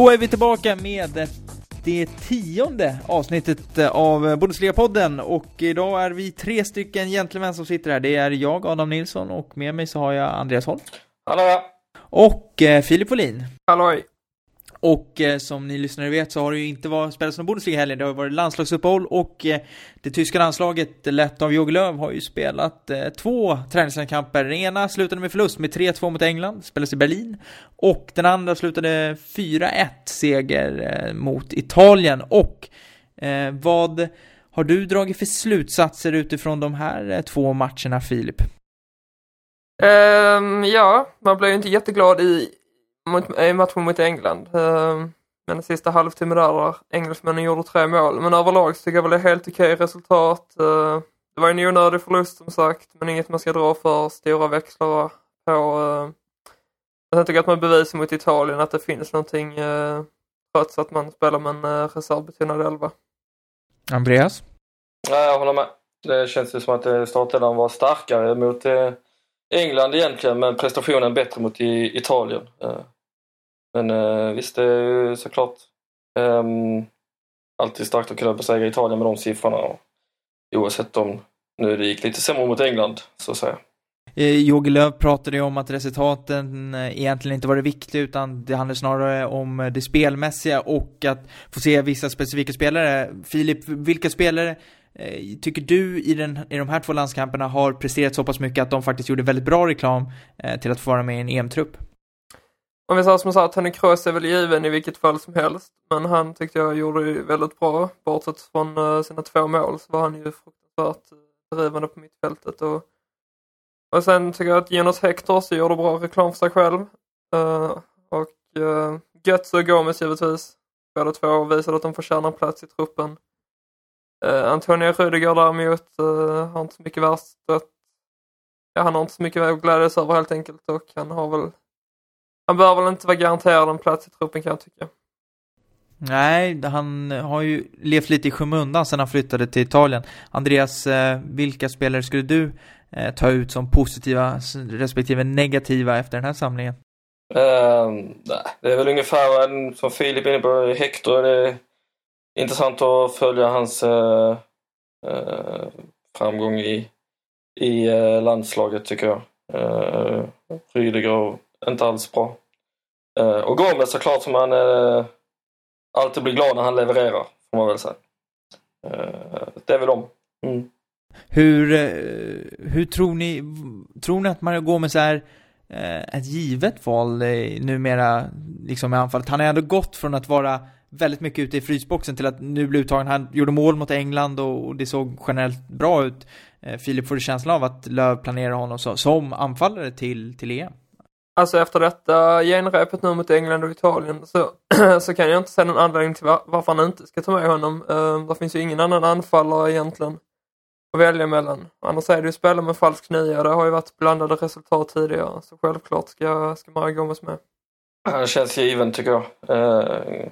Då är vi tillbaka med det tionde avsnittet av Bundesliga-podden och idag är vi tre stycken gentlemän som sitter här. Det är jag, Adam Nilsson och med mig så har jag Andreas Holm. Hallå! Och eh, Filip Wåhlin. Halloj! Och eh, som ni lyssnare vet så har det ju inte varit spelats någon Bundesliga heller. Det har varit landslagsuppehåll och eh, det tyska landslaget, lett av Jogi Löw, har ju spelat eh, två träningskamper. Den ena slutade med förlust med 3-2 mot England, spelades i Berlin. Och den andra slutade 4-1 seger eh, mot Italien. Och eh, vad har du dragit för slutsatser utifrån de här eh, två matcherna, Filip? Um, ja, man blev ju inte jätteglad i mot, i matchen mot England. Uh, men den sista halvtimmen där, engelsmännen gjorde tre mål. Men överlag så tycker jag väl det är helt okej resultat. Uh, det var en onödig förlust som sagt, men inget man ska dra för stora växlar på. Uh, jag tycker att man bevisar mot Italien att det finns någonting trots att man spelar med en uh, reservbetonad elva. Andreas? Ja, jag håller med. Det känns ju som att startelvan var starkare mot England egentligen, men prestationen bättre mot Italien. Men eh, visst, det är ju såklart eh, alltid starkt att kunna besegra Italien med de siffrorna. Och, oavsett om nu det gick lite sämre mot England, så att säga. Eh, Jogi Löw pratade ju om att resultaten eh, egentligen inte var det viktiga utan det handlar snarare om eh, det spelmässiga och att få se vissa specifika spelare. Filip, vilka spelare tycker du i, den, i de här två landskamperna har presterat så pass mycket att de faktiskt gjorde väldigt bra reklam till att få vara med i en EM-trupp? Om vi säger som så att Tony Kroos är väl given i vilket fall som helst. Men han tyckte jag gjorde det väldigt bra. Bortsett från eh, sina två mål så var han ju fruktansvärt eh, drivande på mittfältet. Och, och sen tycker jag att Jonas Hector så gjorde bra reklam för sig själv. Uh, och uh, Götze och Gomes givetvis. Båda två visade att de förtjänar plats i truppen. Uh, Antonio Rudiger däremot uh, har inte så mycket värst ja, han har inte så mycket att glädjas över helt enkelt och han har väl han bör väl inte vara garanterad en plats i truppen kan jag tycka. Nej, han har ju levt lite i skymundan sedan han flyttade till Italien. Andreas, eh, vilka spelare skulle du eh, ta ut som positiva respektive negativa efter den här samlingen? Uh, det är väl ungefär som Filip inne på, Hector. Det är intressant att följa hans uh, uh, framgång i, i landslaget tycker jag. Uh, Rydiger inte alls bra. Eh, och Gomes såklart som man eh, alltid blir glad när han levererar, får man väl säga. Eh, det är väl de. Mm. Hur, hur tror ni, tror ni att Mario Gomes är ett givet val numera, liksom i anfallet? Han har ändå gått från att vara väldigt mycket ute i frysboxen till att nu bli uttagen. Han gjorde mål mot England och det såg generellt bra ut. Filip, får du känslan av att Löv planerar honom som anfallare till, till EM? Alltså efter detta genrepet nu mot England och Italien så, så kan jag inte se någon anledning till var, varför han inte ska ta med honom. Uh, det finns ju ingen annan anfallare egentligen att välja mellan. Annars är det ju spela med falsk nia. Det har ju varit blandade resultat tidigare. Så självklart ska, ska Mario Gomez med. Han känns given tycker jag. Uh,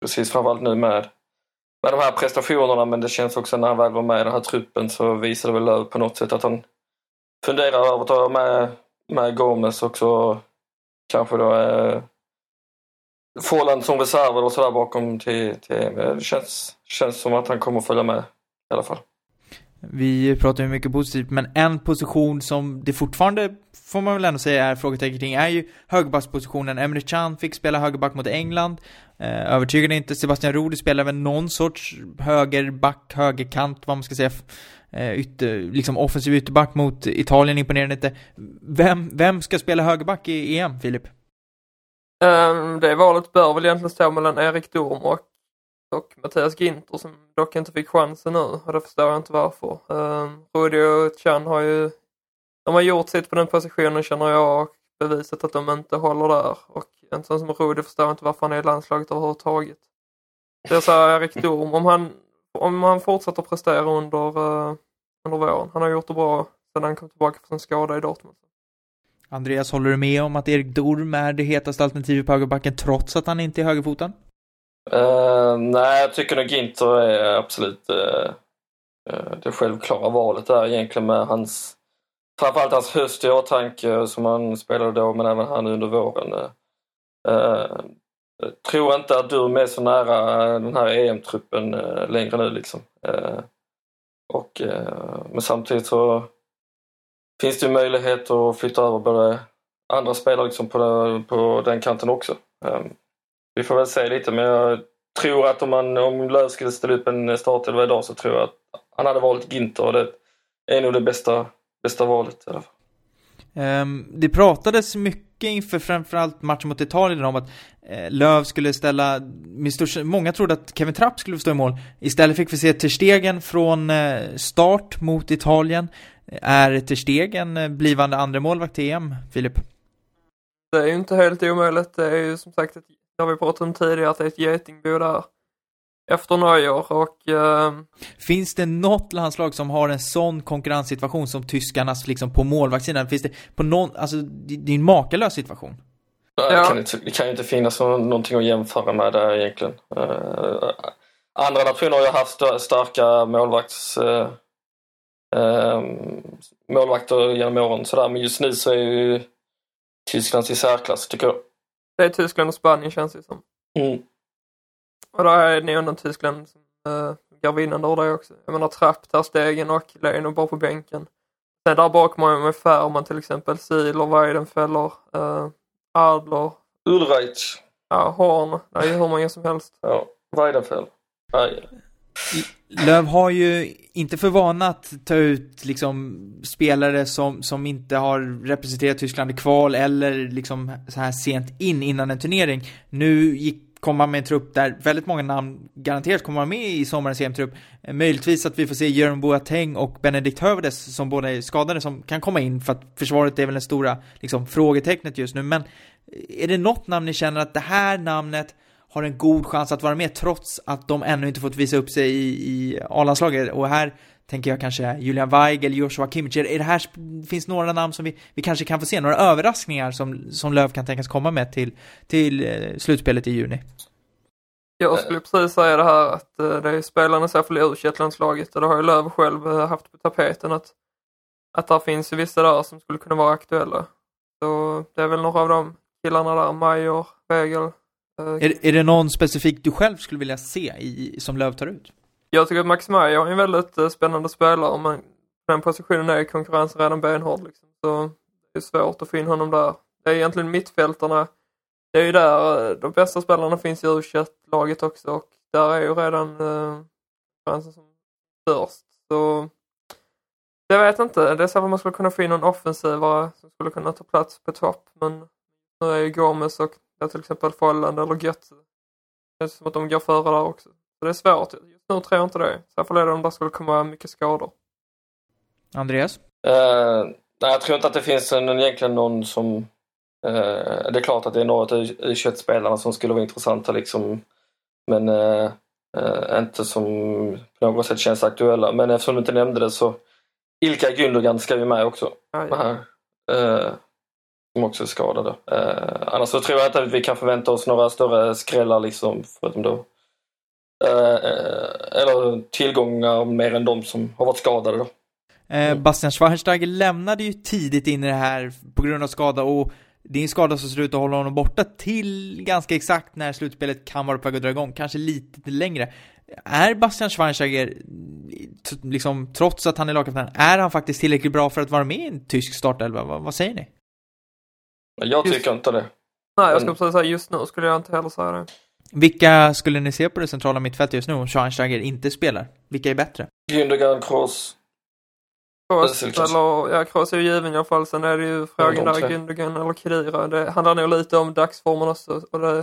precis framförallt nu med, med de här prestationerna men det känns också när han väl var med i den här truppen så visade väl på något sätt att han funderar över att ta med med Gomes också kanske då eh, Folland som reserv och sådär bakom till, till Det känns, känns som att han kommer att följa med i alla fall. Vi pratar ju mycket positivt, men en position som det fortfarande, får man väl ändå säga, är frågetecken kring är ju högerbackspositionen. Emre Can fick spela högerback mot England. Eh, övertygade inte. Sebastian Rudi spelar väl någon sorts högerback, högerkant, vad man ska säga, Eh, ytter, liksom offensiv ytterback mot Italien imponerade inte. Vem, vem ska spela högerback i EM, Filip? Um, det valet bör väl egentligen stå mellan Erik Dorm och, och Mattias Ginter som dock inte fick chansen nu och det förstår jag inte varför. Um, Rudi och Chan har ju de har gjort sitt på den positionen känner jag och bevisat att de inte håller där och en sån som Rudi förstår inte varför han är i landslaget överhuvudtaget. Det sa Erik Dorm, om han om han fortsätter prestera under, uh, under våren. Han har gjort det bra sedan han kom tillbaka från sin skada i Dortmund. Andreas, håller du med om att Erik Dorm är det hetaste alternativet på högerbacken trots att han inte är högerfoten? Uh, nej, jag tycker nog Ginter är absolut uh, eh, det självklara valet där egentligen med hans framförallt hans höst i åtanke som han spelade då men även han under våren. Eh, tror inte att Durm är så nära eh, den här EM-truppen eh, längre nu liksom. Och, men samtidigt så finns det ju möjlighet att flytta över både andra spelare liksom på, den, på den kanten också. Ehm, vi får väl se lite men jag tror att om, man, om Löv skulle ställa upp en startelva idag så tror jag att han hade valt Ginter och det är nog det bästa, bästa valet i alla fall. Um, det pratades mycket inför framförallt matchen mot Italien om att eh, Löv skulle ställa, största, många trodde att Kevin Trapp skulle stå i mål. Istället fick vi se Terstegen från eh, start mot Italien. Är Ter Stegen eh, blivande andra målvakt till EM, Filip? Det är ju inte helt omöjligt. Det är ju som sagt, ett, det har vi pratat om tidigare, att det är ett getingbo där efter nyår och... Eh... Finns det något landslag som har en sån konkurrenssituation som tyskarnas liksom på målvaktssidan? Finns det på någon, alltså det är en makalös situation. Ja. Det, kan inte, det kan ju inte finnas någonting att jämföra med där egentligen. Uh, andra nationer har ju haft starka målvakts... Uh, uh, målvakter genom åren sådär, men just nu så är ju Tysklands i särklass tycker jag. Det är Tyskland och Spanien känns det som. Mm. Och där är ni undan Tyskland som uh, går vinnande ur det också. Jag menar Trapp, där stegen och Leno bara på bänken. Sen där har man Färman till exempel, Siler, Weidenfeller, uh, Adler. Ulreich. Ja, Horn. Det är ju hur många som helst. Ja, Weidenfeld. Nej. Löv har ju inte för vana att ta ut liksom spelare som, som inte har representerat Tyskland i kval eller liksom så här sent in innan en turnering. Nu gick komma med en trupp där väldigt många namn garanterat kommer vara med i sommarens EM-trupp. Eh, möjligtvis att vi får se Jörn Boateng och Benedikt Hövedes som båda är skadade som kan komma in för att försvaret är väl den stora liksom, frågetecknet just nu. Men eh, är det något namn ni känner att det här namnet har en god chans att vara med trots att de ännu inte fått visa upp sig i, i A-landslaget? Och här tänker jag kanske Julian Weigel, Joshua Kimmich. Är det här, finns några namn som vi, vi kanske kan få se, några överraskningar som, som Löv kan tänkas komma med till, till eh, slutspelet i juni? Jag skulle precis säga det här att eh, det är spelarna i alla u och det har ju Löv själv eh, haft på tapeten att, att där finns ju vissa där som skulle kunna vara aktuella. Så det är väl några av de killarna där, Major, Weigel. Är, är det någon specifik du själv skulle vilja se i, som Löv tar ut? Jag tycker att Max Meyer är en väldigt eh, spännande spelare men på den positionen är konkurrensen redan benhård. Liksom. Så det är svårt att få in honom där. Det är egentligen mittfältarna. Det är ju där eh, de bästa spelarna finns i u laget också och där är ju redan eh, konkurrensen som störst. Så jag vet inte. Det är så att man skulle kunna få in någon offensivare som skulle kunna ta plats på topp men nu är ju Gomes och till exempel Folland eller Götze. Det känns som att de går före där också. Så det är svårt. Just nu tror jag inte det. Så fall är det om det skulle komma mycket skador. Andreas? Uh, nej, jag tror inte att det finns en, egentligen någon som... Uh, det är klart att det är några av U21-spelarna som skulle vara intressanta liksom. Men uh, inte som på något sätt känns aktuella. Men eftersom du inte nämnde det så Ilka Gündogan ska ju med också. Ah, ja. som också är skadade. annars så tror jag inte att vi kan förvänta oss några större skrällar liksom. Förutom då eller tillgångar mer än de som har varit skadade då. Eh, Bastian Schweinsteiger lämnade ju tidigt in i det här på grund av skada och det är en skada som ser ut att hålla honom borta till ganska exakt när slutspelet kan vara på väg att dra igång, kanske lite längre. Är Bastian Schweinsteiger, liksom, trots att han är lagkapten, är han faktiskt tillräckligt bra för att vara med i en tysk startelva? Vad, vad säger ni? Jag tycker just... inte det. Nej, jag skulle precis säga just nu skulle jag inte heller säga det. Vilka skulle ni se på det centrala mittfältet just nu om Schweinsteiger inte spelar? Vilka är bättre? Gündogan, Kroos. Kroos, eller ja, Kroos är ju given i alla fall. Sen är det ju frågan där, Gündogan eller Kedira. Det handlar nog lite om dagsformen också. Och det,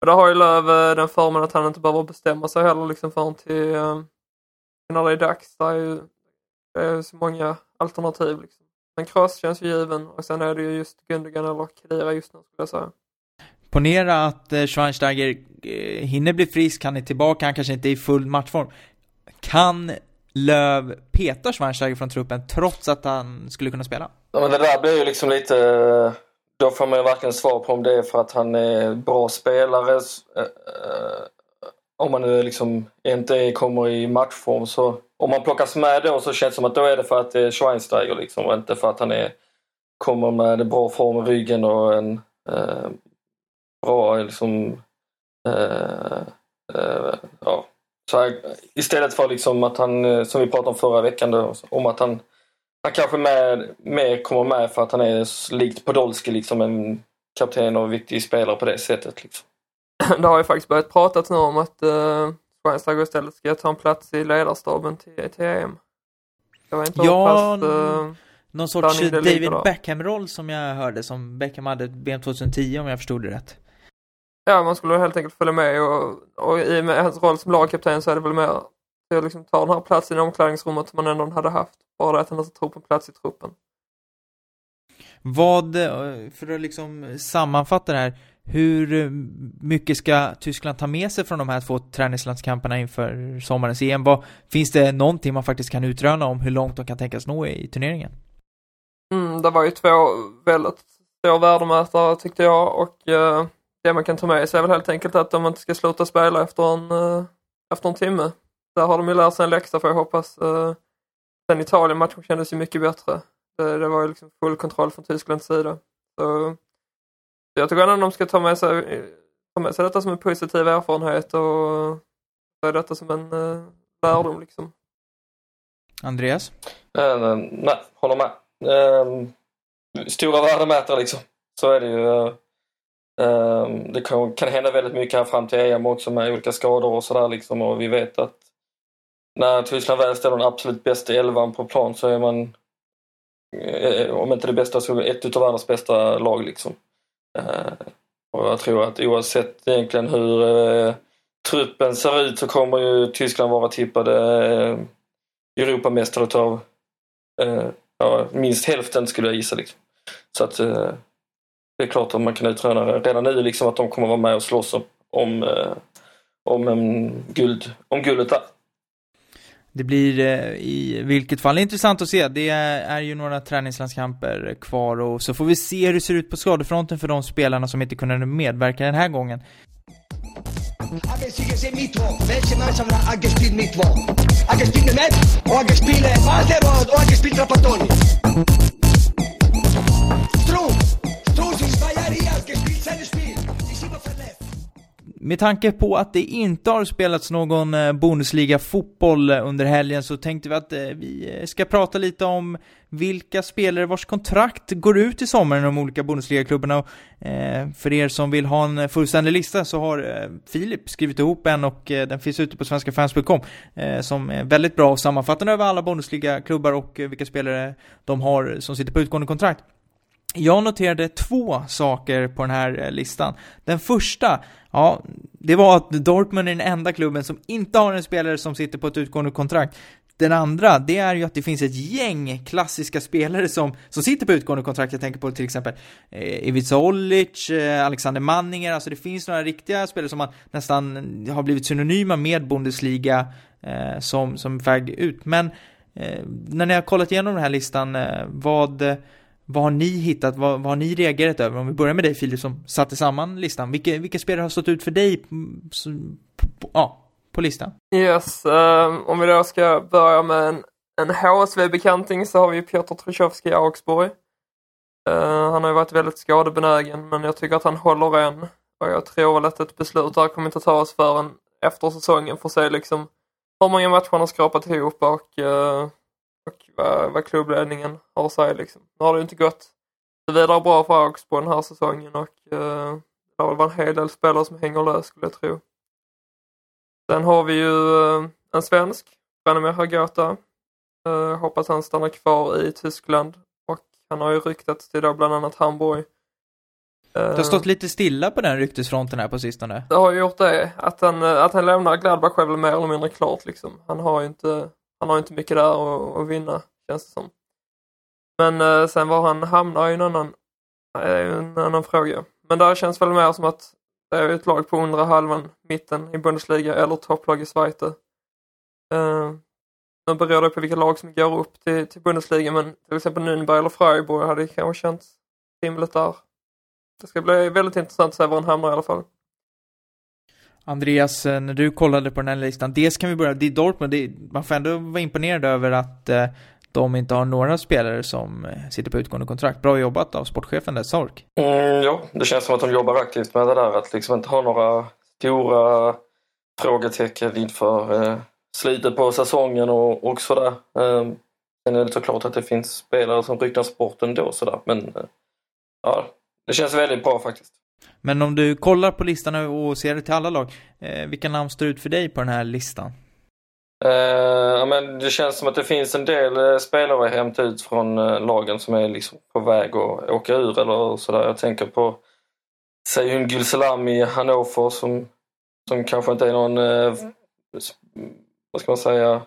och där har ju Löv eh, den formen att han inte behöver bestämma sig heller liksom förrän till um, när det är dags. Det är ju det är så många alternativ liksom. Men Kroos känns ju given och sen är det ju just Gündogan eller Kedira just nu skulle jag säga. Ponera att eh, Schweinsteiger eh, hinner bli frisk, han är tillbaka, han kanske inte är i full matchform. Kan Löv peta Schweinsteiger från truppen trots att han skulle kunna spela? Ja, men det där blir ju liksom lite... Eh, då får man ju varken svar på om det är för att han är bra spelare. Om man nu liksom inte kommer i matchform så om man plockas med då så känns det som att då är det för att det är Schweinsteiger liksom och inte för att han är, kommer med en bra form i ryggen och en eh, bra liksom eh, eh, ja. Så här, istället för liksom att han, eh, som vi pratade om förra veckan då, om att han han kanske med, mer kommer med för att han är likt Podolski liksom en kapten och viktig spelare på det sättet. Liksom. Det har ju faktiskt börjat pratas nu om att uh, Schweinsteiger istället ska ta en plats i ledarstaben till, till EM. Jag vet inte ja, pass, uh, någon sorts David Beckham-roll som jag hörde som Beckham hade VM 2010 om jag förstod det rätt. Ja, man skulle helt enkelt följa med och, och i och med hans roll som lagkapten så är det väl mer att liksom ta den här platsen i omklädningsrummet som man ändå hade haft. Bara att han inte tror på plats i truppen. Vad, för att liksom sammanfatta det här, hur mycket ska Tyskland ta med sig från de här två träningslandskamperna inför sommarens EM? Vad, finns det någonting man faktiskt kan utröna om hur långt de kan tänkas nå i, turneringen? Mm, det var ju två väldigt stora värdemätare tyckte jag och eh, det man kan ta med sig är väl helt enkelt att de inte ska sluta spela efter en, eh, efter en timme. Där har de ju lärt sig en läxa får jag hoppas. Eh, sen Italien-matchen kändes ju mycket bättre. Det, det var ju liksom full kontroll från Tysklands sida. Så jag tycker ändå de ska ta med sig, ta med sig detta som en positiv erfarenhet och ta detta som en uh, lärdom liksom. Andreas? Uh, nej, håller med. Uh, stora värdemätare liksom. Så är det ju. Ehm, det kan, kan hända väldigt mycket här fram till EM också med olika skador och sådär liksom och vi vet att när Tyskland väl ställer den absolut bästa elvan på plan så är man eh, om inte det bästa så ett utav världens bästa lag liksom. Ehm, och jag tror att oavsett egentligen hur eh, truppen ser ut så kommer ju Tyskland vara tippade eh, Europamästare utav ja, minst hälften skulle jag gissa. Liksom. Så att det är klart att man kan utröna redan nu liksom att de kommer vara med och slåss om, om, om, en guld, om guldet där. Det blir eh, i vilket fall intressant att se. Det är ju några träningslandskamper kvar och så får vi se hur det ser ut på skadefronten för de spelarna som inte kunde medverka den här gången. Med tanke på att det inte har spelats någon eh, Bundesliga-fotboll eh, under helgen så tänkte vi att eh, vi ska prata lite om vilka spelare vars kontrakt går ut i sommar i de olika Bundesliga-klubbarna. För er som vill ha en fullständig lista så har Filip skrivit ihop en och den finns ute på svenskafans.com som är väldigt bra och sammanfattande över alla Bundesliga-klubbar och vilka spelare de har som sitter på utgående kontrakt. Jag noterade två saker på den här eh, listan. Den första Ja, det var att Dortmund är den enda klubben som inte har en spelare som sitter på ett utgående kontrakt. Den andra, det är ju att det finns ett gäng klassiska spelare som, som sitter på utgående kontrakt. Jag tänker på till exempel eh, Ivica Olic, eh, Alexander Manninger, alltså det finns några riktiga spelare som man nästan har blivit synonyma med Bundesliga eh, som, som väg ut. Men eh, när ni har kollat igenom den här listan, eh, vad vad har ni hittat? Vad, vad har ni reagerat över? Om vi börjar med dig Filip som satte samman listan. Vilka, vilka spelare har stått ut för dig på, på, ja, på listan? Yes, um, om vi då ska börja med en, en HSV-bekanting så har vi Piotr Trushovski i Augsburg. Uh, han har ju varit väldigt skadebenägen men jag tycker att han håller en, Och jag tror väl att ett beslut där kommer inte tas förrän efter säsongen för att se liksom hur många matcher han har skrapat ihop och uh, och vad, vad klubbledningen har att säga liksom. Nu har det inte gått så vidare bra för Augsburg den här säsongen och eh, det har väl varit en hel del spelare som hänger lös skulle jag tro. Sen har vi ju eh, en svensk, Branimir Hagota. Eh, hoppas han stannar kvar i Tyskland och han har ju ryktats till då bland annat Hamburg. Det har stått lite stilla på den ryktesfronten här på sistone. Det har ju gjort det. Att han, eh, att han lämnar Gladbach är väl mer eller mindre klart liksom. Han har ju inte han har inte mycket där att, att vinna, känns det som. Men eh, sen var han hamnar är en annan, är en annan fråga. Men där känns väl mer som att det är ett lag på undre halvan, mitten i Bundesliga eller topplag i Schweiz. Eh, nu beror det på vilka lag som går upp till, till Bundesliga men till exempel Nürnberg eller Freiburg hade kanske känts rimligt där. Det ska bli väldigt intressant att se var han hamnar i alla fall. Andreas, eh, när du kollade på den här listan, dels kan vi börja, det är Dortmund, det är, man får ändå vara imponerad över att eh, de inte har några spelare som eh, sitter på utgående kontrakt. Bra jobbat av sportchefen där, Sork. Mm, ja, det känns som att de jobbar aktivt med det där, att liksom inte ha några stora frågetecken inför eh, slutet på säsongen och, och sådär. Eh, sen är det såklart att det finns spelare som ryktas bort ändå sådär, men eh, ja, det känns väldigt bra faktiskt. Men om du kollar på listan och ser det till alla lag, eh, vilka namn står ut för dig på den här listan? Uh, men det känns som att det finns en del uh, spelare att hämta ut från uh, lagen som är liksom på väg att åka ur eller sådär. Jag tänker på Seyhun Gülselam i Hannover som, som kanske inte är någon, vad ska man säga,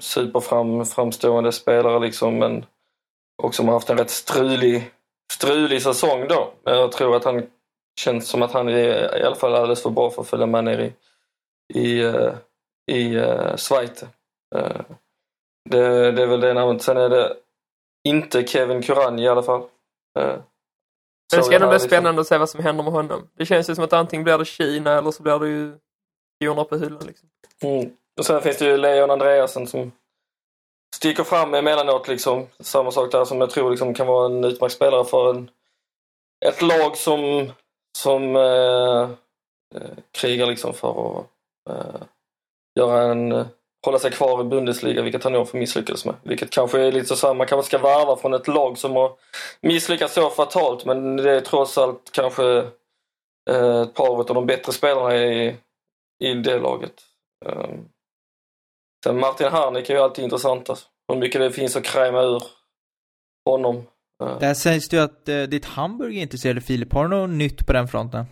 superframstående spelare liksom men också som har haft en rätt strulig strulig säsong då. Jag tror att han känns som att han är i alla fall alldeles för bra för att följa med ner i, i, eh, i uh, Schweiz. Uh, det, det är väl det namnet. Sen är det inte Kevin Kuran i alla fall. Uh, det ska nog bli liksom. spännande att se vad som händer med honom. Det känns ju som att antingen blir det Kina eller så blir det ju spioner på hyllan. Liksom. Mm. Och sen finns det ju Leon Andreasen som sticker fram emellanåt liksom. Samma sak där som jag tror liksom kan vara en utmärkt spelare för en, ett lag som, som eh, eh, krigar liksom för att eh, göra en, eh, hålla sig kvar i Bundesliga, vilket han nog för misslyckades med. Vilket kanske är lite så man kanske ska värva från ett lag som har misslyckats så fatalt men det är trots allt kanske eh, ett par av de bättre spelarna i, i det laget. Um, Sen Martin Harnik är ju alltid intressant alltså. Hur mycket det finns att kräma ur honom. Där sägs det ju att eh, ditt Hamburg är intresserade. Filip, har du något nytt på den fronten?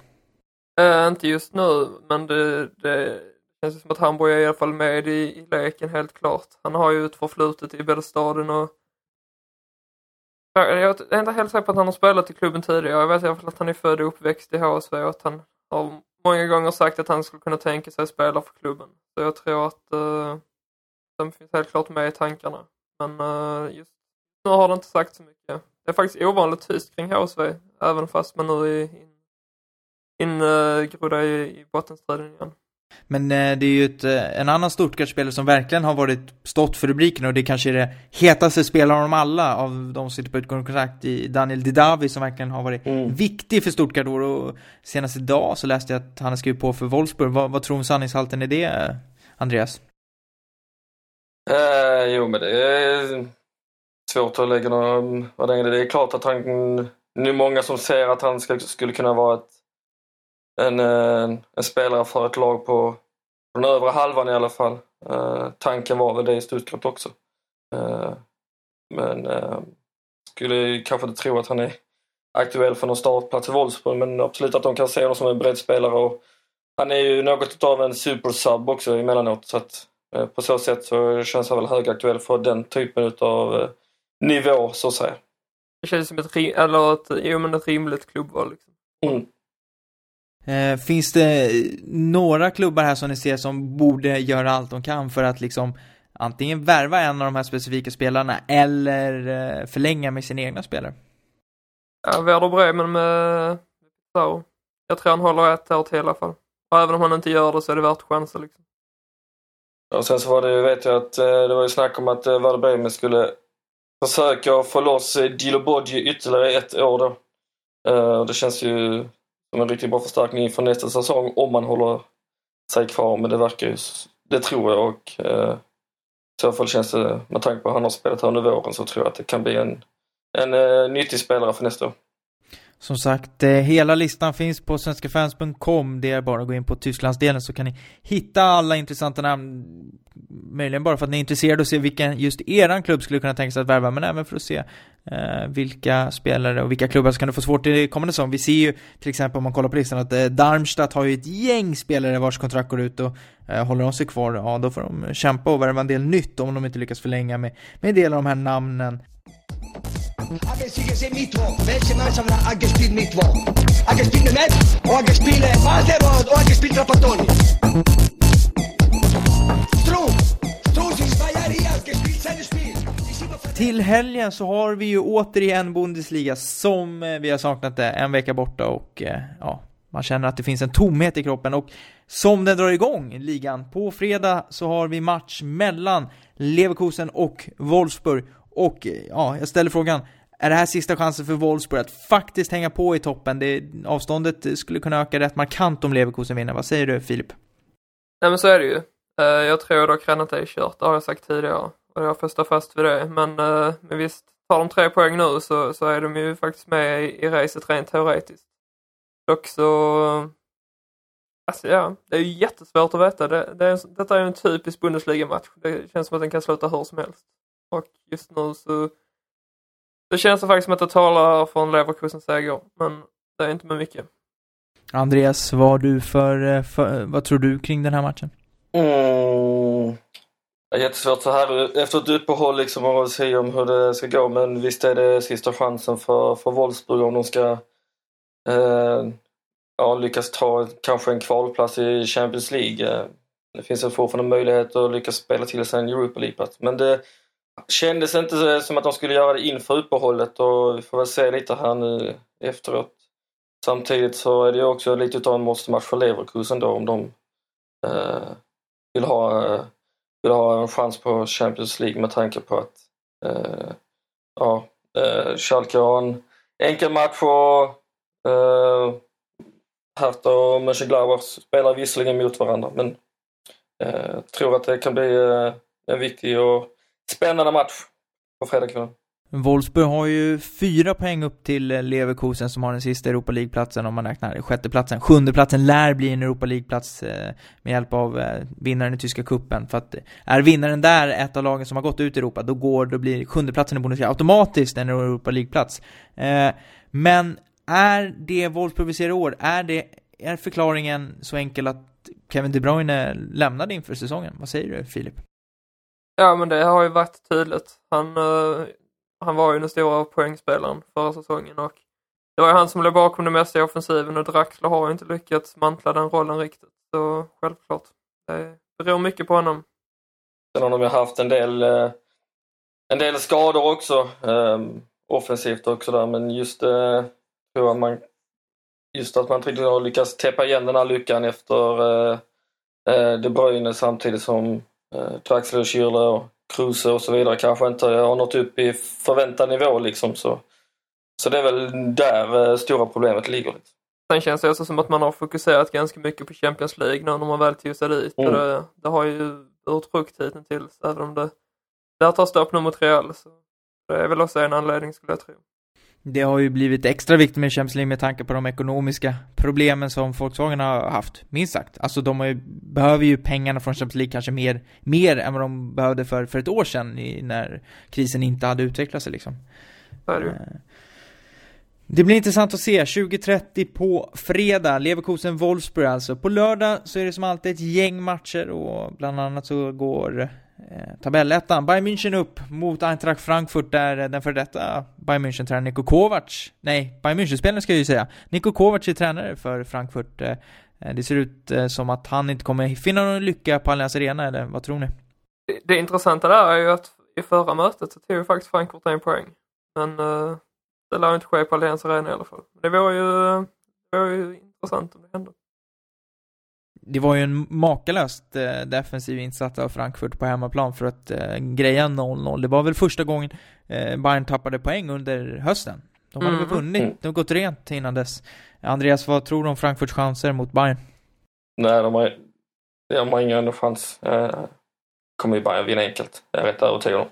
Äh, inte just nu, men det, det känns som att Hamburg är i alla fall med i, i leken helt klart. Han har ju ett förflutet i både staden och jag är inte helt säker på att han har spelat i klubben tidigare. Jag vet i alla fall att han är född och uppväxt i HSV och att han har många gånger sagt att han skulle kunna tänka sig att spela för klubben. Så jag tror att uh, den finns helt klart med i tankarna. Men uh, just nu har det inte sagt så mycket. Det är faktiskt ovanligt tyst kring HSV, även fast man nu är ingrodda in, uh, i, i bottenstriden igen. Men eh, det är ju ett, eh, en annan Stuttgart-spelare som verkligen har varit stått för rubriken och det kanske är det hetaste spelaren av dem alla av de som sitter på utgående kontrakt i Daniel Didavi som verkligen har varit mm. viktig för Stuttgart och senast idag så läste jag att han har skrivit på för Wolfsburg. Vad, vad tror du om sanningshalten i det, Andreas? Eh, jo, men det är svårt att lägga någon värdering det. är klart att han, nu är många som ser att han ska, skulle kunna vara ett, en, en, en, spelare för ett lag på, på den övre halvan i alla fall. Eh, tanken var väl det i Stuttgart också. Eh, men eh, skulle kanske inte tro att han är aktuell för någon startplats i Wolfsburg men absolut att de kan se honom som en breddspelare och han är ju något av en supersub också emellanåt så att på så sätt så känns han väl högaktuell för den typen av eh, nivå så att säga. Det känns som ett, eller ett, jo, men ett rimligt klubbval. Liksom. Mm. Eh, finns det några klubbar här som ni ser som borde göra allt de kan för att liksom antingen värva en av de här specifika spelarna eller förlänga med sina egna spelare? Ja, Werder Bremen med Pizarro. Jag tror han håller ett år till i alla fall. Och även om han inte gör det så är det värt chansen liksom. Och sen så var det, vet jag att eh, det var ju snack om att eh, Werder Bremen skulle försöka få loss eh, Dilo ytterligare ett år då. Eh, det känns ju som en riktigt bra förstärkning inför nästa säsong om man håller sig kvar. Men det verkar ju, det tror jag och i så fall känns det, med tanke på att han har spelat här under våren, så tror jag att det kan bli en, en nyttig spelare för nästa år. Som sagt, eh, hela listan finns på svenskafans.com. Det är bara att gå in på Tysklandsdelen så kan ni hitta alla intressanta namn. Möjligen bara för att ni är intresserade och se vilken just eran klubb skulle kunna tänka sig att värva, men även för att se eh, vilka spelare och vilka klubbar som kan du få svårt i kommande säsong. Vi ser ju till exempel om man kollar på listan att eh, Darmstadt har ju ett gäng spelare vars kontrakt går ut och eh, håller de sig kvar, ja då får de kämpa och värva en del nytt om de inte lyckas förlänga med, med en del av de här namnen. Till helgen så har vi ju återigen Bundesliga som eh, vi har saknat det, en vecka borta och eh, ja, Man känner att det finns en tomhet i kroppen och som den drar igång ligan. På fredag så har vi match mellan Leverkusen och Wolfsburg och eh, ja, jag ställer frågan är det här sista chansen för Wolfsburg att faktiskt hänga på i toppen? Det, avståndet skulle kunna öka rätt markant om Leverkusen vinner. Vad säger du Filip? Nej men så är det ju. Eh, jag tror dock redan att det är kört, det har jag sagt tidigare. Och jag får stå fast vid det. Men, eh, men visst, tar de tre poäng nu så, så är de ju faktiskt med i, i racet rent teoretiskt. Dock så... Alltså ja, det är ju jättesvårt att veta. Det, det är, detta är ju en typisk Bundesliga-match. Det känns som att den kan sluta hur som helst. Och just nu så... Det känns faktiskt som att det talar en Leverkusens seger, men det är inte med mycket. Andreas, vad, du för, för, vad tror du kring den här matchen? Mm. Det är jättesvårt så här efter ett uppehåll liksom att säga om hur det ska gå men visst är det sista chansen för, för Wolfsburg om de ska eh, ja, lyckas ta kanske en kvalplats i Champions League. Eh, det finns fortfarande möjlighet att lyckas spela till sig en Europa League-plats men det kändes inte som att de skulle göra det inför uppehållet och vi får väl se lite här nu efteråt. Samtidigt så är det ju också lite av en måste-match för Leverkusen då om de eh, vill, ha, vill ha en chans på Champions League med tanke på att eh, ja, eh, Schalke har en enkel match och eh, Hertha och Mönchengladbach spelar visserligen mot varandra men eh, tror att det kan bli eh, en viktig och spännande match på fredagskvällen. Wolfsburg har ju fyra poäng upp till eh, Leverkusen som har den sista Europa League-platsen om man räknar sjätteplatsen. Sjundeplatsen lär bli en Europa League-plats eh, med hjälp av eh, vinnaren i tyska kuppen för att är vinnaren där ett av lagen som har gått ut i Europa, då går, då blir sjundeplatsen i Bundesliga automatiskt en Europa League-plats. Men är det Wolfsburg vi ser i år, är det, är förklaringen så enkel att Kevin De Bruyne lämnade inför säsongen? Vad säger du Filip? Ja men det har ju varit tydligt. Han eh, han var ju den stora poängspelaren förra säsongen och det var ju han som låg bakom det mesta i offensiven och Draxler har ju inte lyckats mantla den rollen riktigt. Så självklart, det beror mycket på honom. Sen har de ju haft en del, uh, en del skador också, um, offensivt också där, men just uh, hur man just att man inte riktigt har lyckats täppa igen den här luckan efter eh, De Bruyne samtidigt som Draxler och Schürrle och Kruse och så vidare kanske inte har nått upp i förväntad nivå liksom. Så, så det är väl där eh, stora problemet ligger. Liksom. Sen känns det också som att man har fokuserat ganska mycket på Champions League nu när man väl tog sig dit. Mm. Det, det, har ju utruckt hittills även om det där tar stopp nu mot Real. Så det är väl också en anledning skulle jag tro. Det har ju blivit extra viktigt med Champions League med tanke på de ekonomiska problemen som Volkswagen har haft, minst sagt. Alltså de ju, behöver ju pengarna från Champions League kanske mer, mer än vad de behövde för, för ett år sedan i, när krisen inte hade utvecklat sig liksom. Det, det. Eh, det blir intressant att se, 20.30 på fredag, Leverkusen-Wolfsburg alltså. På lördag så är det som alltid ett gäng matcher och bland annat så går Eh, tabellettan. Bayern München upp mot Eintracht Frankfurt där eh, den före detta Bayern München-tränaren Niko Kovac, nej, Bayern München-spelaren ska jag ju säga, Niko Kovac är tränare för Frankfurt. Eh, eh, det ser ut eh, som att han inte kommer finna någon lycka på Allianz Arena, eller vad tror ni? Det, det intressanta där är ju att i förra mötet så tog ju faktiskt Frankfurt en poäng. Men uh, det lär inte ske på Allianz Arena i alla fall. Det var ju, det var ju intressant om det hände det var ju en makalöst eh, defensiv insats av Frankfurt på hemmaplan för att eh, greja 0-0. Det var väl första gången eh, Bayern tappade poäng under hösten. De hade mm. väl vunnit, de har gått rent innan dess. Andreas, vad tror du om Frankfurts chanser mot Bayern? Nej, de har, de har ingen chans. Eh, kommer ju Bayern vinna enkelt, det är jag rätt övertygad om.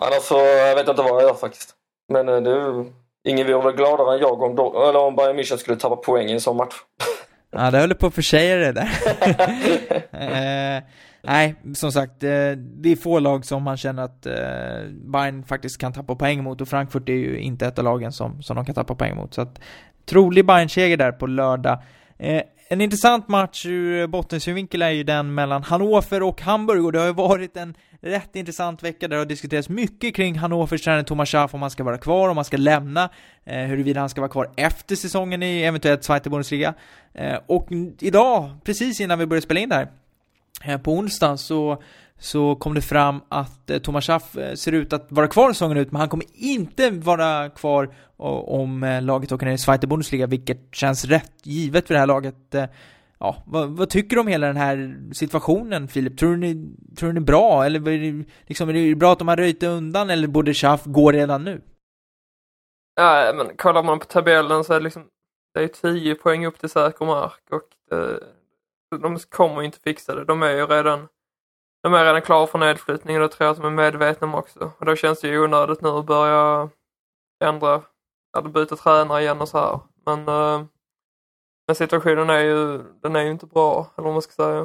Annars så, jag vet inte vad jag gör faktiskt. Men eh, det, ingen vore väl gladare än jag om, eller om Bayern München skulle tappa poäng i en sån match. Ja, det höll på att försäga det där. eh, nej, som sagt, eh, det är få lag som man känner att eh, Bayern faktiskt kan tappa poäng mot och Frankfurt är ju inte ett av lagen som, som de kan tappa poäng mot. Så att trolig Bayern-seger där på lördag. Eh, en intressant match ur eh, bottensynvinkel är ju den mellan Hannover och Hamburg och det har ju varit en rätt intressant vecka där det har diskuterats mycket kring Hannovers tränare Thomas Schaff om han ska vara kvar, om han ska lämna, eh, huruvida han ska vara kvar efter säsongen i eventuellt Zweite Bundesliga. Eh, och idag, precis innan vi började spela in det här, eh, på onsdag så så kom det fram att eh, Thomas Schaff eh, ser ut att vara kvar säsongen ut, men han kommer inte vara kvar eh, om laget åker ner i Zweite Bundesliga, vilket känns rätt givet för det här laget. Ja, vad, vad, tycker du om hela den här situationen, Filip? Tror ni, tror ni är bra, eller är det, liksom, är det bra att de har röjt undan, eller borde Schaff gå redan nu? Ja, men kollar man på tabellen så är det liksom, det är 10 poäng upp till säker mark och det, de kommer inte fixa det. De är ju redan de är redan klara för nedflyttning och det tror jag att de är medvetna om också. Och då känns det ju onödigt nu att börja ändra, eller byta tränare igen och så här. Men, eh, men situationen är ju, den är ju inte bra, eller vad man ska säga.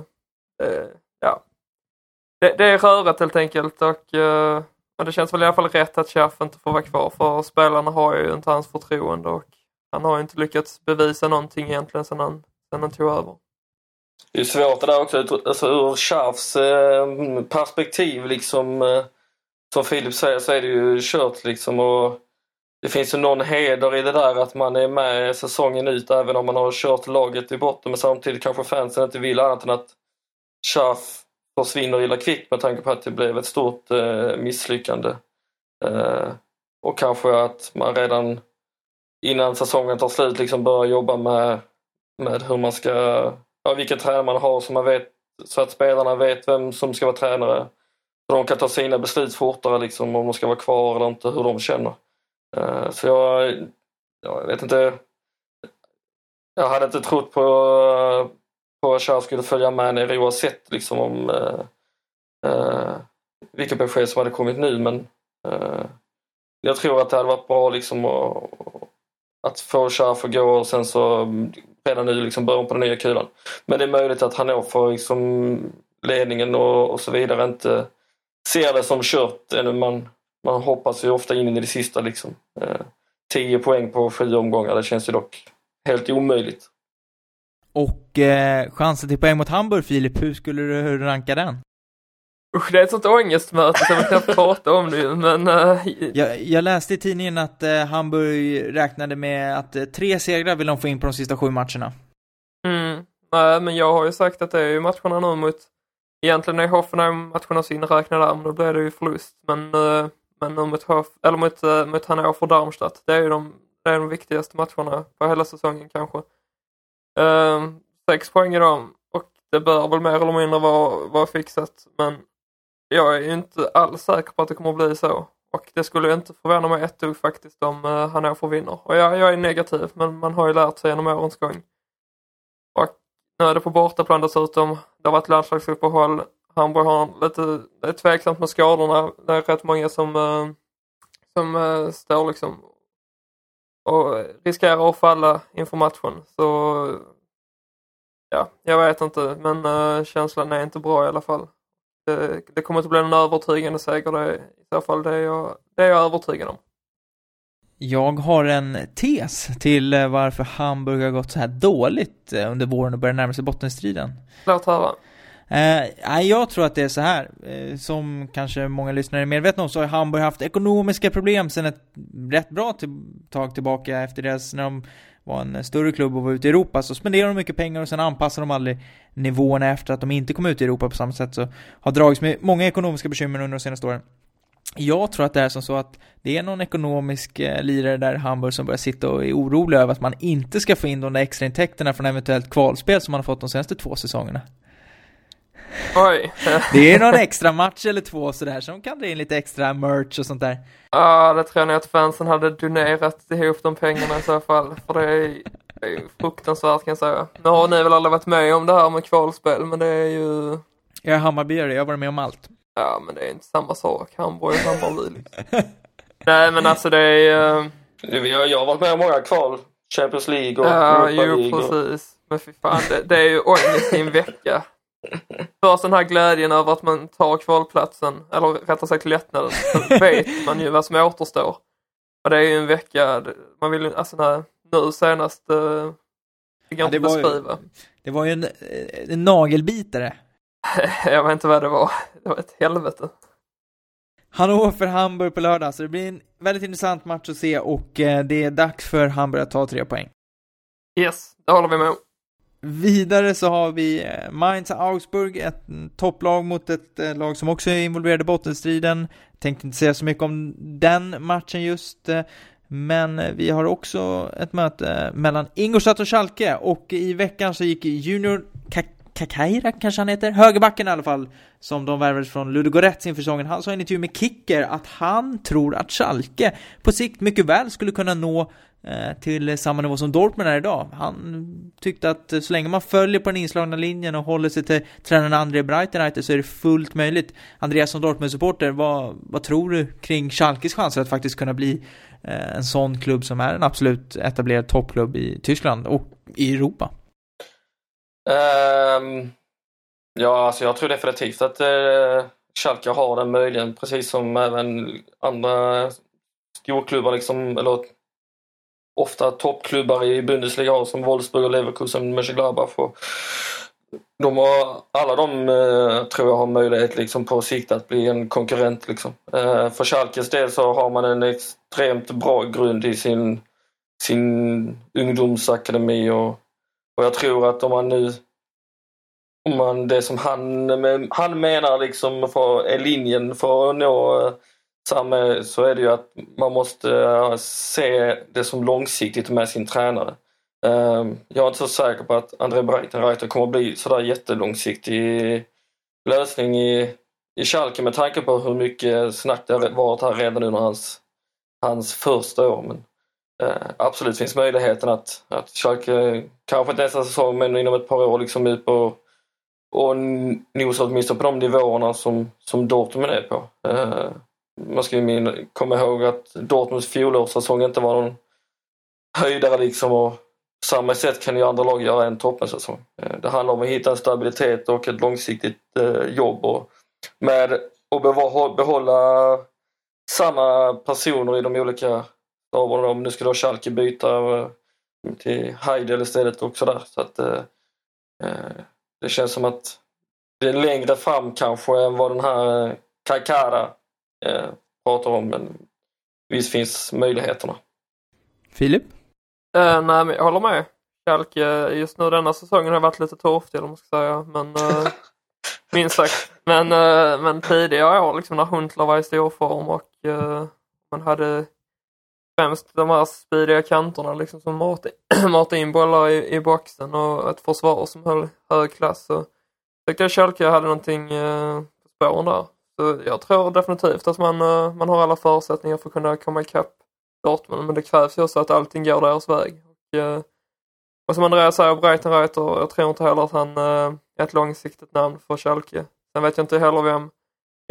Uh, ja. Det, det, är röret helt enkelt och, eh, och det känns väl i alla fall rätt att Schaff inte får vara kvar för spelarna har ju inte hans förtroende och han har ju inte lyckats bevisa någonting egentligen sedan han, sedan han tog över. Det är svårt det där också, alltså ur Scharfs eh, perspektiv liksom. Eh, som Filip säger så är det ju kört liksom och det finns ju någon heder i det där att man är med säsongen ut även om man har kört laget i botten men samtidigt kanske fansen inte vill annat än att Scharf försvinner illa kvickt med tanke på att det blev ett stort eh, misslyckande. Eh, och kanske att man redan innan säsongen tar slut liksom börjar jobba med, med hur man ska ja, vilken tränare man har så man vet så att spelarna vet vem som ska vara tränare. Så de kan ta sina beslut fortare liksom om de ska vara kvar eller inte, hur de känner. Uh, så jag, jag vet inte. Jag hade inte trott på, på att jag skulle följa med ner oavsett liksom om eh, eh, uh, uh, vilka besked som hade kommit nu men uh, jag tror att det hade varit bra liksom att, att få Charles att gå och sen så redan nu liksom början på den nya kulan. Men det är möjligt att Hannover, liksom, ledningen och, och så vidare inte ser det som kört. Man, man hoppas ju ofta in i det sista liksom. Eh, 10 poäng på sju omgångar, det känns ju dock helt omöjligt. Och eh, chansen till poäng mot Hamburg, Filip, hur skulle du ranka den? Usch, det är ett sånt ångestmöte så jag knappt prata om det men... Uh, jag, jag, läste i tidningen att uh, Hamburg räknade med att uh, tre segrar vill de få in på de sista sju matcherna. Mm, nej men jag har ju sagt att det är ju matcherna nu mot... Egentligen är Hoffenheim-matcherna inräknade där, men då blir det ju förlust. Men, men nu mot, Hoff, eller mot, uh, mot Hannover Darmstadt, det är ju de, det är de viktigaste matcherna på hela säsongen kanske. Uh, sex poäng i dem och det bör väl mer eller mindre vara, vara fixat, men jag är inte alls säker på att det kommer att bli så. Och det skulle inte förvåna mig ett dugg faktiskt om eh, uh, Hannover vinner. Och jag, jag är negativ, men man har ju lärt sig genom årens gång. Och nu är det på bortaplan dessutom. Det har varit landslagsuppehåll. Hamburg har lite, det är tveksamt med skadorna. Det är rätt många som, uh, som uh, står liksom och riskerar att falla inför matchen. Så ja, jag vet inte, men uh, känslan är inte bra i alla fall. Det, det kommer inte bli en övertygande seger, det i så fall det är jag, det är jag övertygad om. Jag har en tes till eh, varför Hamburg har gått så här dåligt eh, under våren och börjar närma sig bottenstriden. Låt höra. Eh, jag tror att det är så här, eh, som kanske många lyssnare är medvetna om, så har Hamburg haft ekonomiska problem sedan ett rätt bra till, tag tillbaka efter deras, när de var en eh, större klubb och var ute i Europa så spenderar de mycket pengar och sen anpassar de aldrig nivåerna efter att de inte kom ut i Europa på samma sätt så har dragits med många ekonomiska bekymmer under de senaste åren. Jag tror att det är som så att det är någon ekonomisk eh, lirare där i Hamburg som börjar sitta och är orolig över att man inte ska få in de där extra intäkterna från eventuellt kvalspel som man har fått de senaste två säsongerna. Oj. det är någon extra match eller två sådär som kan dra in lite extra merch och sånt där. Ja, det tror jag nog att fansen hade donerat ihop de pengarna i så fall. För det är, det är fruktansvärt kan jag säga. Nu har ni väl aldrig varit med om det här med kvalspel, men det är ju... Jag är Hammarbyare, jag har varit med om allt. Ja, men det är inte samma sak. Hamburg och Hammarby liksom. Nej, men alltså det är... Uh... Jag har varit med om många kval. Champions League och Ja, jo precis. Men fy fan, det, det är ju ångest i en vecka. Först den här glädjen över att man tar kvalplatsen, eller rättare sagt lättnaden, så vet man ju vad som återstår. Och det är ju en vecka, man vill ju, alltså när, nu senast, uh, det går ja, inte att beskriva. Ju, det var ju en, en nagelbitare. jag vet inte vad det var, det var ett helvete. Hannover Hamburg på lördag, så det blir en väldigt intressant match att se och eh, det är dags för Hamburg att ta tre poäng. Yes, det håller vi med om. Vidare så har vi eh, Mainz Augsburg, ett topplag mot ett eh, lag som också är involverade i bottenstriden. Tänkte inte säga så mycket om den matchen just, eh, men vi har också ett möte mellan Ingolstadt och Schalke och i veckan så gick Junior Kakaira kanske han heter, högerbacken i alla fall, som de värvades från Ludogorets inför säsongen. Han sa i en intervju med Kicker att han tror att Schalke på sikt mycket väl skulle kunna nå eh, till samma nivå som Dortmund är idag. Han tyckte att så länge man följer på den inslagna linjen och håller sig till tränaren André Breitenreiter så är det fullt möjligt. Andreas som Dortmund-supporter, vad, vad tror du kring Schalkes chanser att faktiskt kunna bli eh, en sån klubb som är en absolut etablerad toppklubb i Tyskland och i Europa? Um, ja, alltså jag tror definitivt att uh, Schalke har den möjligheten, precis som även andra storklubbar liksom, eller ofta toppklubbar i Bundesliga har som Wolfsburg och Leverkusen, Mönchengladbach. De har, alla de eh, tror jag har möjlighet liksom, på sikt att bli en konkurrent. Liksom. Eh, för Schalkes del så har man en extremt bra grund i sin, sin ungdomsakademi och, och jag tror att om man nu om man, det som han, han menar liksom för, är linjen för att nå eh, samma så är det ju att man måste eh, se det som långsiktigt med sin tränare. Ehm, jag är inte så säker på att André Breitenreiter kommer att bli sådär jättelångsiktig lösning i, i Schalke med tanke på hur mycket snack det har varit här redan under hans, hans första år. Men, Eh, absolut finns möjligheten att, att Schalke, eh, kanske inte nästa säsong men inom ett par år liksom ut på och nosa åtminstone på de nivåerna som, som Dortmund är på. Eh, man ska ju komma ihåg att Dortmunds fjolårssäsong inte var någon höjdare liksom och på samma sätt kan ju andra lag göra en toppensäsong. Eh, det handlar om att hitta en stabilitet och ett långsiktigt eh, jobb och med att behålla samma personer i de olika staberna. Om nu ska då Schalke byta eh, till Heidel istället och sådär. Så att det känns som att det är längre fram kanske än vad den här Kakara eh, pratar om. Men visst finns möjligheterna. Filip? Uh, nej, men jag håller med. Schalke just nu denna säsongen har varit lite torftig eller man ska säga. Men uh, minst sagt. Men, uh, men tidigare år liksom när Huntler var i stor form och man hade främst de här speediga kanterna liksom som matade in bollar i, i boxen och ett försvar som höll hög klass. Så tyckte jag Schalke hade någonting uh, på spåren där. Så jag tror definitivt att man, eh, man har alla förutsättningar för att kunna komma ikapp Dortmund, men det krävs ju också att allting går deras väg. Och, eh, och som Andreas säger, Breitenreiter, jag tror inte heller att han eh, är ett långsiktigt namn för Schalke. Sen vet jag inte heller vem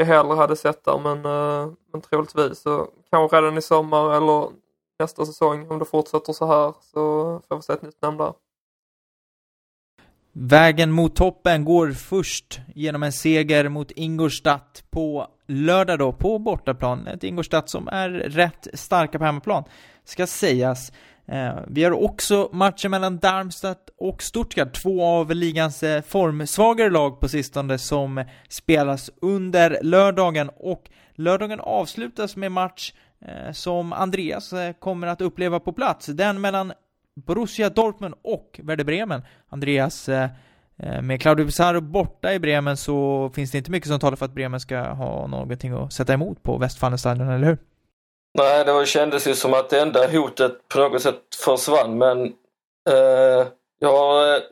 jag hellre hade sett där, men, eh, men troligtvis så kanske redan i sommar eller nästa säsong, om det fortsätter så här, så får vi se ett nytt namn där. Vägen mot toppen går först genom en seger mot Ingolstadt på lördag då, på bortaplan. Ett Ingolstadt som är rätt starka på hemmaplan, ska sägas. Eh, vi har också matchen mellan Darmstadt och Stuttgart, två av ligans eh, formsvagare lag på sistone som spelas under lördagen och lördagen avslutas med match eh, som Andreas eh, kommer att uppleva på plats. Den mellan Borussia Dortmund och Werder Bremen. Andreas, eh, eh, med Claudio Pizarro borta i Bremen så finns det inte mycket som talar för att Bremen ska ha någonting att sätta emot på Westfalenstadion, eller hur? Nej, det kändes ju som att det enda hotet på något sätt försvann, men eh, jag har, eh,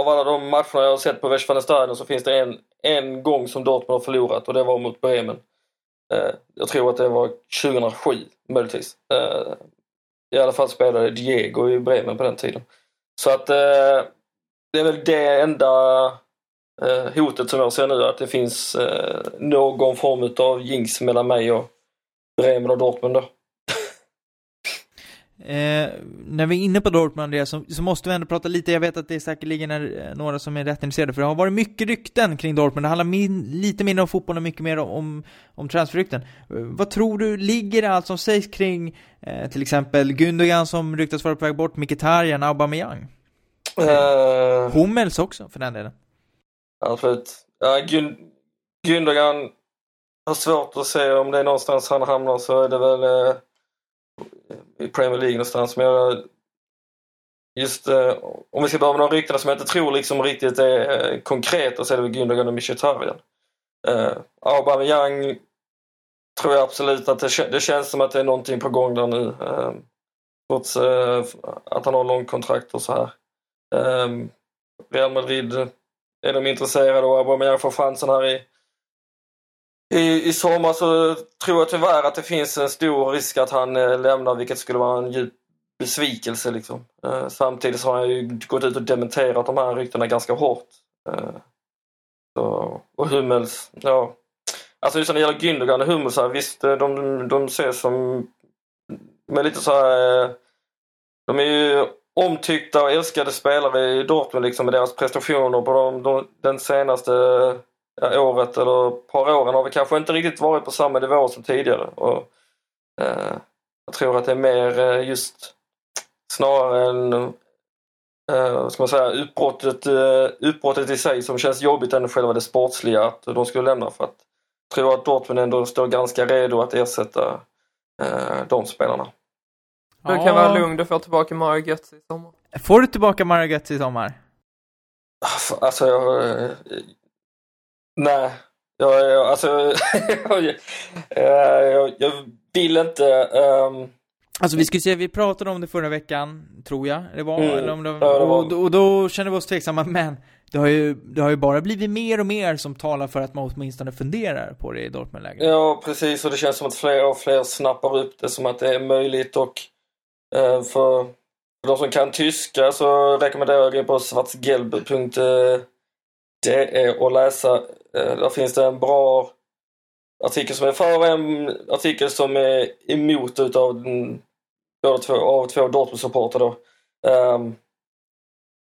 av alla de matcherna jag har sett på Westfalenstadion så finns det en, en gång som Dortmund har förlorat och det var mot Bremen. Eh, jag tror att det var 2007 möjligtvis. Eh, i alla fall spelade Diego i Bremen på den tiden. Så att eh, det är väl det enda eh, hotet som jag ser nu, att det finns eh, någon form av jinx mellan mig och Bremen och Dortmund då. Eh, när vi är inne på Dortmund, så, så, måste vi ändå prata lite, jag vet att det säkerligen är eh, några som är rätt intresserade, för det har varit mycket rykten kring Dortmund, det handlar min, lite mindre om fotboll och mycket mer om, om transferrykten. Eh, vad tror du ligger det allt som sägs kring eh, till exempel Gundogan som ryktas vara på väg bort, Mkhitaryan, Aubameyang? Uh, Hummels också, för den delen. Absolut. Ja, Gund Gundogan har svårt att se om det är någonstans han hamnar så är det väl eh i Premier League någonstans. Men jag, just eh, om vi ska börja med de ryktena som jag inte tror liksom riktigt är eh, konkreta så är det väl Gündogan och Mkhitaryan. Eh, Aubameyang tror jag absolut att det, det känns som att det är någonting på gång där nu. Eh, trots eh, att han har långkontrakt och så här. Eh, Real Madrid är de intresserade och Aubameyang får chansen här i, i, i sommar så tror jag tyvärr att det finns en stor risk att han eh, lämnar vilket skulle vara en djup besvikelse liksom. Eh, samtidigt så har han ju gått ut och dementerat de här ryktena ganska hårt. Eh, så, och Hummels, ja. Alltså just när det gäller Gündogan och Hummels, här, visst eh, de, de ses som de är lite så här, eh, de är ju omtyckta och älskade spelare i Dortmund liksom med deras prestationer på de, de, den senaste ja, året eller par åren har vi kanske inte riktigt varit på samma nivå som tidigare. Och, eh, jag tror att det är mer eh, just snarare än eh, vad ska man säga, utbrottet, eh, utbrottet i sig som känns jobbigt än själva det sportsliga att de skulle lämna för att jag tror att Dortmund ändå står ganska redo att ersätta eh, de spelarna. Du kan vara lugn, du får tillbaka Mario Götze i sommar. Får du tillbaka Mario Götze i sommar? Alltså, jag... Nej. Jag, jag, alltså, jag, jag, jag vill inte... ehm, Alltså vi skulle säga, vi pratade om det förra veckan, tror jag, det var, Mm. eller om det, och, då- och då kände vi oss tveksamma, men det har, ju, det har ju bara blivit mer och mer som talar för att man åtminstone funderar på det i Dortmund-läget. Ja, precis. Och det känns som att fler och fler snappar upp det som att det är möjligt. Och eh, för de som kan tyska så rekommenderar jag att gå in det är att läsa. Eh, där finns det en bra artikel som är för och en artikel som är emot utav den, båda två, av två Dortmund-supportrar då. Ehm, um,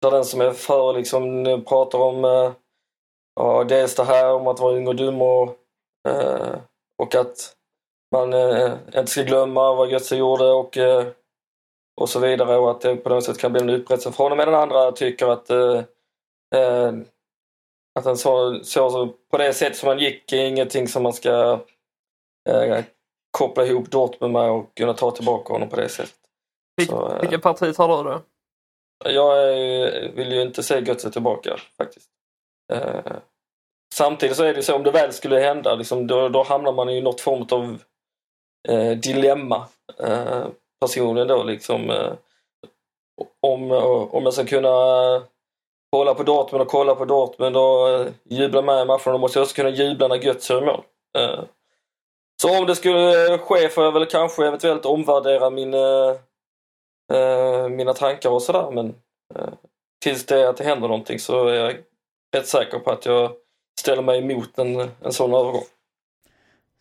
där den som är för liksom pratar om uh, ja, dels det här om att vara ung och dum och uh, och att man uh, inte ska glömma vad Götze gjorde och, uh, och så vidare och att det på något sätt kan bli en upprättelse från och med den andra tycker att, att han så, så, på det sätt som han gick är ingenting som man ska eh, koppla ihop Dortmund med och kunna ta tillbaka honom på det sättet. Vilk, Så, eh, vilket parti tar du då? Jag eh, vill ju inte se Götze tillbaka faktiskt. Eh, samtidigt så är det så om det väl skulle hända, liksom, då, då hamnar man i något form av eh, dilemma. Eh, personligen då liksom. Eh, om, om jag ska kunna kolla på Dortmund och kolla på Dortmund och eh, jubla med i matchen, då måste jag också kunna jubla när Götze gör mål. Eh, så om det skulle eh, ske får jag väl kanske eventuellt omvärdera min eh, eh, mina tankar och sådär men eh, tills det att det händer någonting så är jag rätt säker på att jag ställer mig emot en, en sån övergång.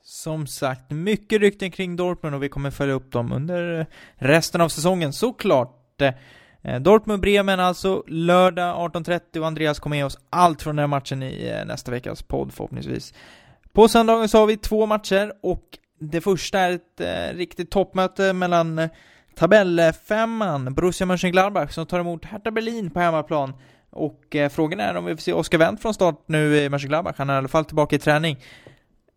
Som sagt, mycket rykten kring Dortmund och vi kommer följa upp dem under resten av säsongen såklart. Eh, Dortmund-Bremen alltså, lördag 18.30 och Andreas kommer ge oss allt från den här matchen i eh, nästa veckas podd förhoppningsvis. På söndagen så har vi två matcher och det första är ett eh, riktigt toppmöte mellan eh, tabellfemman Borussia Mönchengladbach som tar emot Hertha Berlin på hemmaplan. Och eh, frågan är om vi får se Oskar Wendt från start nu i Mönchengladbach, han är i alla fall tillbaka i träning.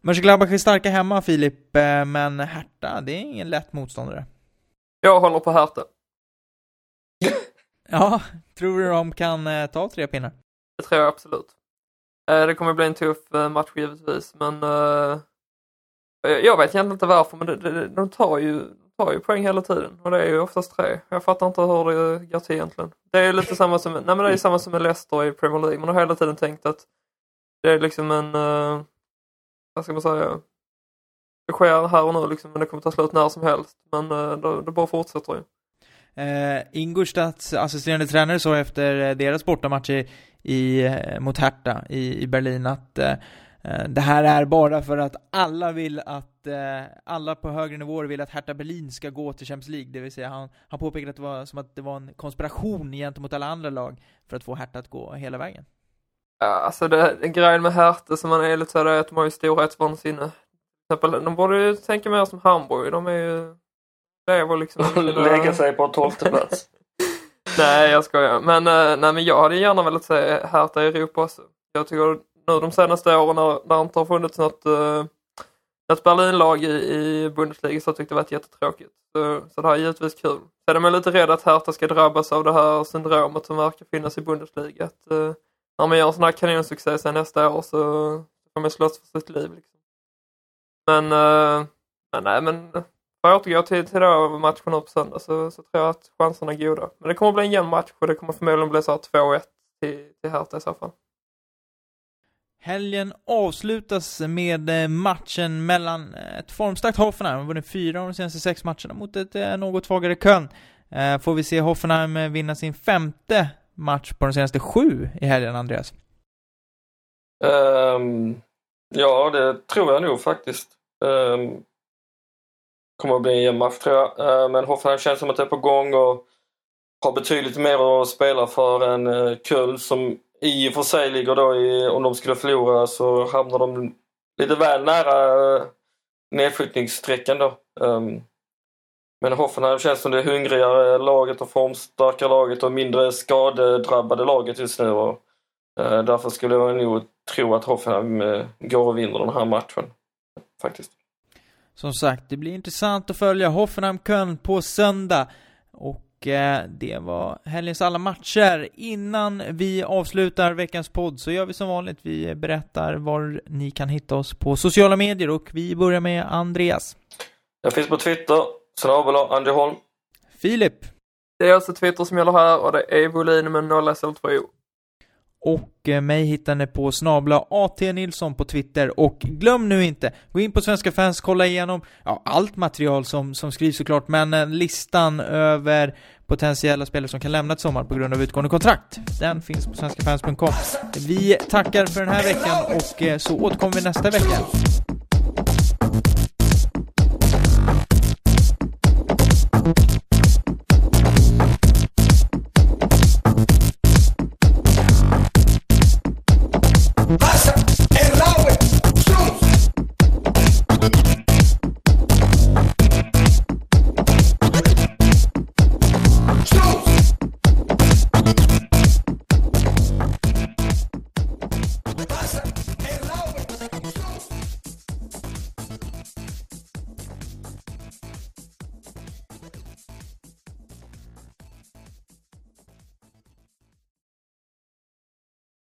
Mönchengladbach är starka hemma Filip, eh, men Hertha, det är ingen lätt motståndare. Jag håller på Hertha. Ja, tror du de kan eh, ta tre pinnar? Det tror jag absolut. Eh, Det kommer bli en tuff eh, match givetvis, men eh, eh, jag vet egentligen inte varför, men det- det- de tar ju, tar ju poäng hela tiden och det är ju oftast tre. Jag fattar inte hur det går till egentligen. Det är lite samma som, nej men det är samma som med Leicester i Premier League. Man har hela tiden tänkt att det är liksom en, uh, vad ska man säga, det sker här och nu liksom, men det kommer ta slut när som helst. Men uh, det, det bara fortsätter ju. Eh, Ingolstadts assisterande tränare sa efter eh, deras bortamatch i, i, eh, mot Hertha i, i Berlin att eh, eh, det här är bara för att alla vill att, eh, alla på högre nivåer vill att Hertha Berlin ska gå till Champions League, det vill säga han, han påpekade att det var som att det var en konspiration gentemot alla andra lag för att få Hertha att gå hela vägen. Ja, alltså det, det grejen med Hertha som man är lite sådär är att de har ju storhetsvansinne. Till exempel, de borde ju tänka mer som Hamburg. De är ju... Det är väl liksom... Lägga sig på tolfte plats. nej, jag skojar. Men, eh, nej, men jag hade gärna velat se Hertha i Europa också. Jag tycker nu de senaste åren när det inte har funnits något, uh, ett Berlinlag i, i Bundesliga så tyckte jag varit jättetråkigt. Så, så det här är givetvis kul. Sen är man lite rädd att Hertha ska drabbas av det här syndromet som verkar finnas i Bundesliga. Att, uh, när man gör en sån här kanonsuccé sen nästa år så får man slåss för sitt liv. Liksom. Men, uh, men nej men för att återgå till, till matchen på söndag så, så tror jag att chanserna är goda. Men det kommer att bli en jämn match och det kommer förmodligen bli så 2-1 till, till Hertha i så fall. Helgen avslutas med eh, matchen mellan eh, ett formstarkt Hoffenheim, har vunnit fyra av de senaste sex matcherna, mot ett eh, något svagare Köln. Får vi se Hoffenheim vinna sin femte match på de senaste sju i helgen, Andreas? Um, ja, det tror jag nog faktiskt. Um, kommer att bli en jämn match tror jag. Eh, men Hoffenheim känns som att det är på gång och har betydligt mer att spela för än eh, Köln som i och för sig ligger då i, om de skulle förlora så hamnar de lite väl nära eh, nedflyttningsstrecken då. Ehm, men Hoffenheim känns som det hungrigare laget och formstarka laget och mindre skadedrabbade laget just nu. Och, därför skulle jag nog tro att Hoffenheim går och vinner den här matchen. Faktiskt. Som sagt, det blir intressant att följa Hoffenheim-Köln på söndag. Och Eh, det var helgens alla matcher. Innan vi avslutar veckans podd så gör vi som vanligt. Vi berättar var ni kan hitta oss på sociala medier och vi börjar med Andreas. Jag finns på Twitter, snabel Holm. Filip. Det är alltså Twitter som gäller här och det är volym med 0 SL2. Och eh, mig hittar ni på snabla AT Nilsson på Twitter och glöm nu inte, gå in på Svenska fans, kolla igenom ja, allt material som, som skrivs såklart, men eh, listan över potentiella spelare som kan lämna ett sommar på grund av utgående kontrakt. Den finns på svenskafans.com. Vi tackar för den här veckan och eh, så återkommer vi nästa vecka. Passa